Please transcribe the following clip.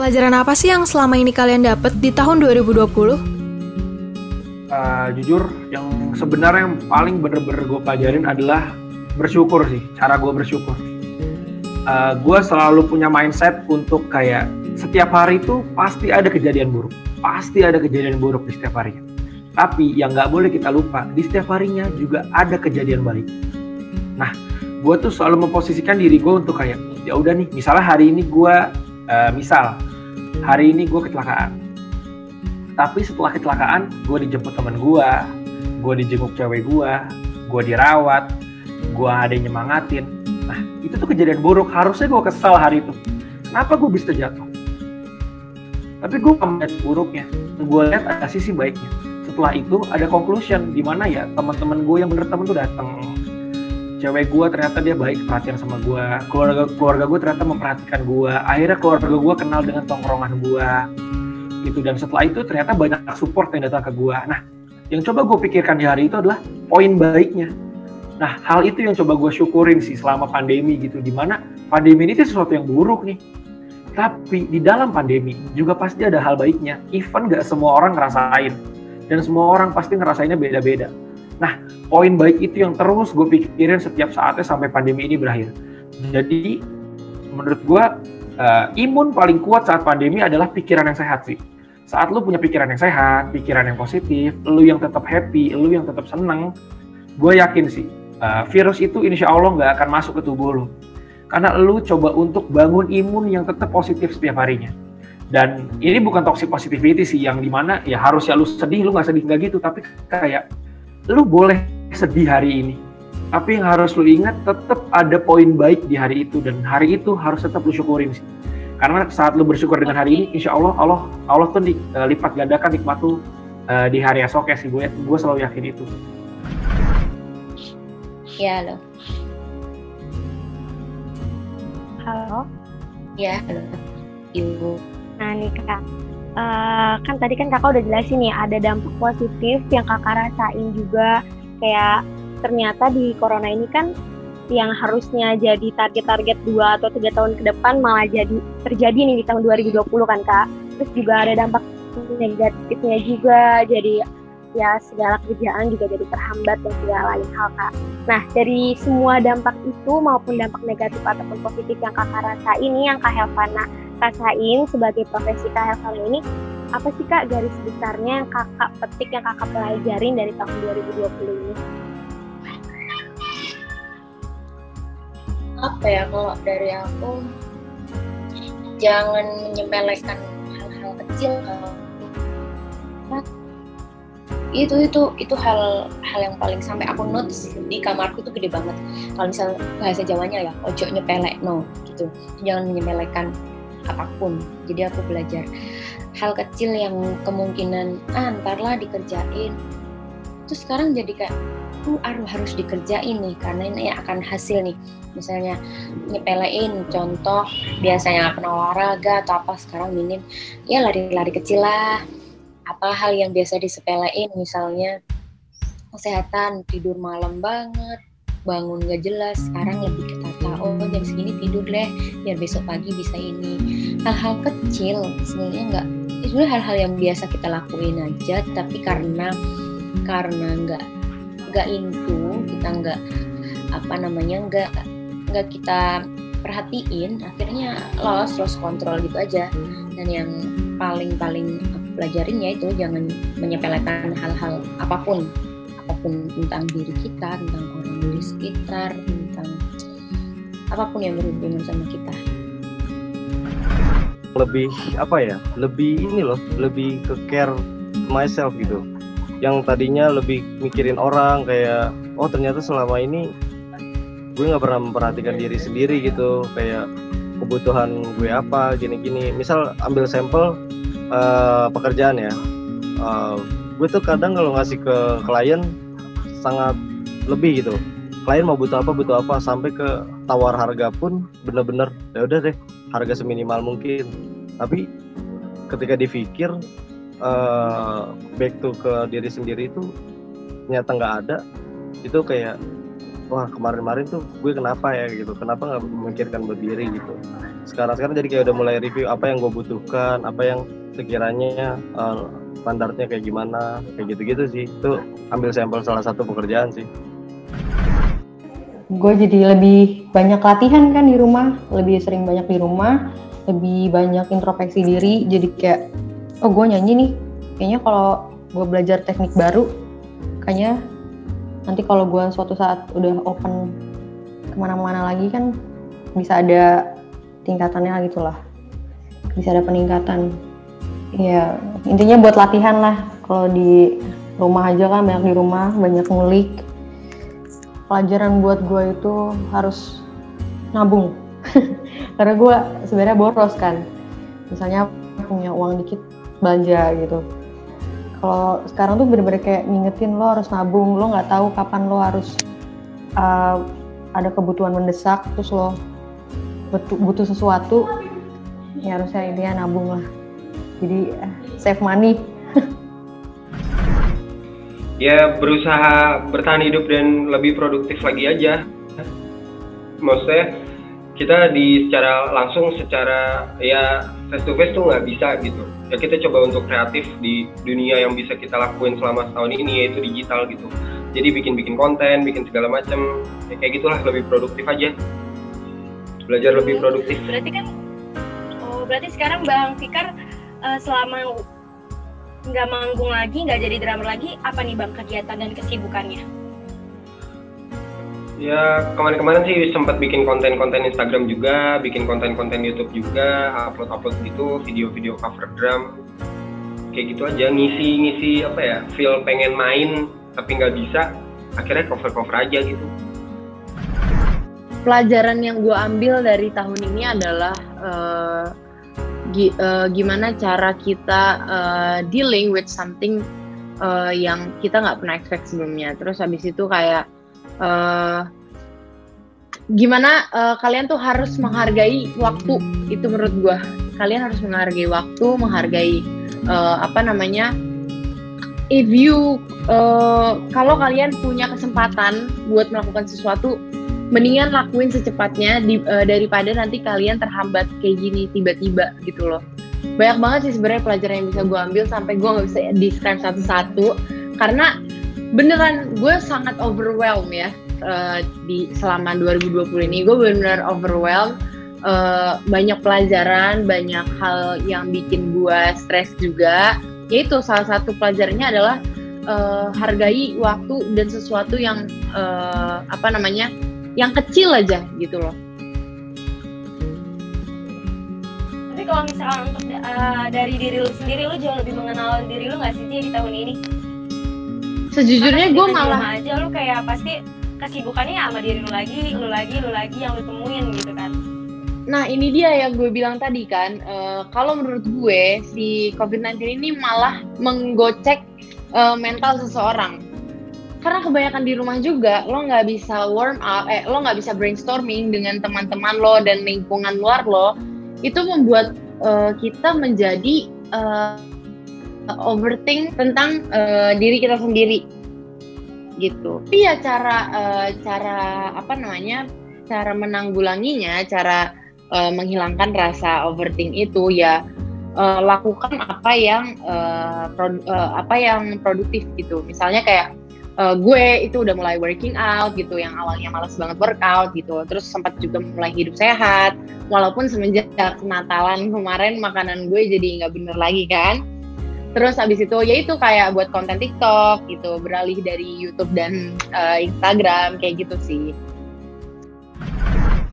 Pelajaran apa sih yang selama ini kalian dapat di tahun 2020? Uh, jujur, yang sebenarnya yang paling bener-bener gue pelajarin adalah bersyukur sih, cara gue bersyukur. Uh, gue selalu punya mindset untuk kayak setiap hari itu pasti ada kejadian buruk, pasti ada kejadian buruk di setiap harinya. Tapi yang nggak boleh kita lupa, di setiap harinya juga ada kejadian baik. Nah, gue tuh selalu memposisikan diri gue untuk kayak ya udah nih, misalnya hari ini gue, uh, misal hari ini gue kecelakaan. Tapi setelah kecelakaan, gue dijemput teman gue, gue dijenguk cewek gue, gue dirawat, gue ada yang nyemangatin. Nah, itu tuh kejadian buruk. Harusnya gue kesal hari itu. Kenapa gue bisa jatuh? Tapi gue melihat buruknya. Gue lihat ada sisi baiknya. Setelah itu ada conclusion di mana ya teman-teman gue yang bener temen tuh datang. Cewek gue ternyata dia baik perhatian sama gue. Keluarga keluarga gue ternyata memperhatikan gue. Akhirnya keluarga gue kenal dengan tongkrongan gue. Gitu dan setelah itu ternyata banyak support yang datang ke gue. Nah, yang coba gue pikirkan di hari itu adalah poin baiknya Nah, hal itu yang coba gue syukurin sih selama pandemi gitu. Di mana pandemi ini sesuatu yang buruk nih. Tapi di dalam pandemi juga pasti ada hal baiknya. Even gak semua orang ngerasain. Dan semua orang pasti ngerasainnya beda-beda. Nah, poin baik itu yang terus gue pikirin setiap saatnya sampai pandemi ini berakhir. Jadi, menurut gue, uh, imun paling kuat saat pandemi adalah pikiran yang sehat sih. Saat lu punya pikiran yang sehat, pikiran yang positif, lu yang tetap happy, lu yang tetap seneng, gue yakin sih uh, virus itu insya Allah nggak akan masuk ke tubuh lu. Karena lu coba untuk bangun imun yang tetap positif setiap harinya. Dan ini bukan toxic positivity sih yang di mana ya harus ya lu sedih, lu nggak sedih nggak gitu, tapi kayak lu boleh sedih hari ini. Tapi yang harus lu ingat tetap ada poin baik di hari itu dan hari itu harus tetap lu syukurin sih. Karena saat lu bersyukur dengan hari ini, insya Allah Allah Allah tuh di, uh, lipat gandakan nikmat tuh uh, di hari esok ya sih gue gue selalu yakin itu. Ya, halo. Halo. Ya, halo. Ibu. Nah, nih Kak. Uh, kan tadi kan kakak udah jelasin nih ada dampak positif yang kakak rasain juga kayak ternyata di corona ini kan yang harusnya jadi target-target dua atau tiga tahun ke depan malah jadi terjadi nih di tahun 2020 kan kak terus juga ada dampak negatifnya juga jadi ya segala kerjaan juga jadi terhambat dan segala lain hal kak. Nah dari semua dampak itu maupun dampak negatif ataupun positif yang kakak rasa ini yang kak Helvana rasain sebagai profesi kak Helvana ini apa sih kak garis besarnya yang kakak petik yang kakak pelajarin dari tahun 2020 ini? Apa ya kalau dari aku jangan menyepelekan hal-hal kecil kalau itu itu itu hal hal yang paling sampai aku notice di kamarku itu gede banget. Kalau misal bahasa Jawanya ya ojo nyepelek no gitu. Jangan menyepelekan apa pun. Jadi aku belajar hal kecil yang kemungkinan ah lah dikerjain. Terus sekarang jadi kayak tuh uh, harus dikerjain nih karena ini akan hasil nih. Misalnya nyepelein contoh biasanya akan olahraga atau apa sekarang minim ya lari-lari kecil lah. Apa hal yang biasa disepelein misalnya kesehatan tidur malam banget bangun gak jelas sekarang lebih ketata oh jam segini tidur deh biar besok pagi bisa ini. Hal-hal kecil sebenarnya nggak itu hal-hal yang biasa kita lakuin aja tapi karena karena nggak nggak itu kita nggak apa namanya nggak nggak kita perhatiin akhirnya lost lost kontrol gitu aja. Dan yang paling paling pelajarin ya itu jangan menyepelekan hal-hal apa pun. Apa pun tentang diri kita tentang orang di sekitar tentang apa pun yang berhubungan sama kita. Lebih apa ya lebih ini loh lebih ke care myself gitu. Yang tadinya lebih mikirin orang kayak oh ternyata selama ini gue nggak pernah memperhatikan diri sendiri gitu. Kayak kebutuhan gue apa gini-gini. Misal ambil sampel uh, pekerjaan ya. Uh, gue tuh kadang kalau ngasih ke klien sangat lebih gitu klien mau butuh apa butuh apa. Sampai ke tawar harga pun bener-bener ya udah deh harga seminimal mungkin. Tapi ketika dipikir uh, back to ke diri sendiri itu ternyata nggak ada. Itu kayak wah kemarin-kemarin tuh gue kenapa ya? Gitu. Kenapa nggak memikirkan buat diri? Gitu. Sekarang sekarang jadi kayak udah mulai review apa yang gue butuhkan apa yang sekiranya uh, standarnya kayak gimana kayak gitu-gitu sih. Itu ambil sampel salah satu pekerjaan sih gue jadi lebih banyak latihan kan di rumah lebih sering banyak di rumah lebih banyak introspeksi diri jadi kayak oh gue nyanyi nih kayaknya kalau gue belajar teknik baru kayaknya nanti kalau gue suatu saat udah open ke mana-mana lagi kan bisa ada tingkatannya gitu lah bisa ada peningkatan. Ya intinya buat latihan lah. Kalau di rumah aja kan banyak di rumah banyak ngulik pelajaran buat gue itu harus nabung. Karena gue sebenarnya boros kan. Misalnya punya uang dikit belanja gitu. Kalau sekarang tuh bener-bener kayak ngingetin lo harus nabung lo nggak tahu kapan lo harus uh, ada kebutuhan mendesak terus lo butuh, butuh sesuatu ya harusnya intinya nabung lah. Jadi uh, save money ya berusaha bertahan hidup dan lebih produktif lagi aja. Maksudnya kita di secara langsung secara ya face to face tuh nggak bisa gitu. Ya kita coba untuk kreatif di dunia yang bisa kita lakuin selama setahun ini yaitu digital gitu. Jadi bikin bikin konten bikin segala macam ya kayak gitulah lebih produktif aja. Belajar lebih produktif. Berarti kan oh berarti sekarang bang Fikar uh, selama nggak manggung lagi nggak jadi drummer lagi apa nih bang kegiatan dan kesibukannya Ya kemarin-kemarin sih sempat bikin konten-konten Instagram juga, bikin konten-konten YouTube juga, upload-upload gitu, video-video cover drum, kayak gitu aja ngisi-ngisi apa ya, feel pengen main tapi nggak bisa, akhirnya cover-cover aja gitu. Pelajaran yang gue ambil dari tahun ini adalah uh, gi uh, gimana cara kita uh, dealing with something uh, yang kita nggak pernah expect sebelumnya. Terus habis itu kayak uh, gimana uh, kalian tuh harus menghargai waktu itu menurut gue kalian harus menghargai waktu menghargai uh, apa namanya if you uh, kalau kalian punya kesempatan buat melakukan sesuatu mendingan lakuin secepatnya di, uh, daripada nanti kalian terhambat kayak gini tiba-tiba gitu loh. Banyak banget sih sebenarnya pelajaran yang bisa gue ambil sampai gue nggak bisa describe satu-satu. Karena beneran gue sangat overwhelmed ya uh, di selama 2020 ini. Gue benar-benar overwhelmed uh, banyak pelajaran banyak hal yang bikin gue stres juga. Yaitu salah satu pelajarannya adalah uh, hargai waktu dan sesuatu yang uh, apa namanya yang kecil aja gitu loh. Tapi kalau misalnya untuk uh, dari diri lu sendiri lu jauh lebih mengenal diri lu nggak sih di tahun ini? Sejujurnya gue malah aja lu kayak pasti kesibukannya sama diri lu lagi lu lagi lu lagi yang lu temuin gitu kan? Nah ini dia yang gue bilang tadi kan, uh, kalau menurut gue si COVID-19 ini malah menggocek uh, mental seseorang. Karena kebanyakan di rumah juga, lo nggak bisa warm up, eh lo nggak bisa brainstorming dengan teman-teman lo dan lingkungan luar lo, itu membuat uh, kita menjadi uh, overthink tentang uh, diri kita sendiri gitu. Iya cara uh, cara apa namanya cara menanggulanginya, cara uh, menghilangkan rasa overthink itu ya uh, lakukan apa yang uh, uh, apa yang produktif gitu. Misalnya kayak uh, gue itu udah mulai working out gitu, yang awalnya malas banget workout gitu, terus sempat juga mulai hidup sehat. Walaupun semenjak Natalan kemarin makanan gue jadi nggak bener lagi kan. Terus habis itu ya itu kayak buat konten TikTok gitu beralih dari YouTube dan uh, Instagram kayak gitu sih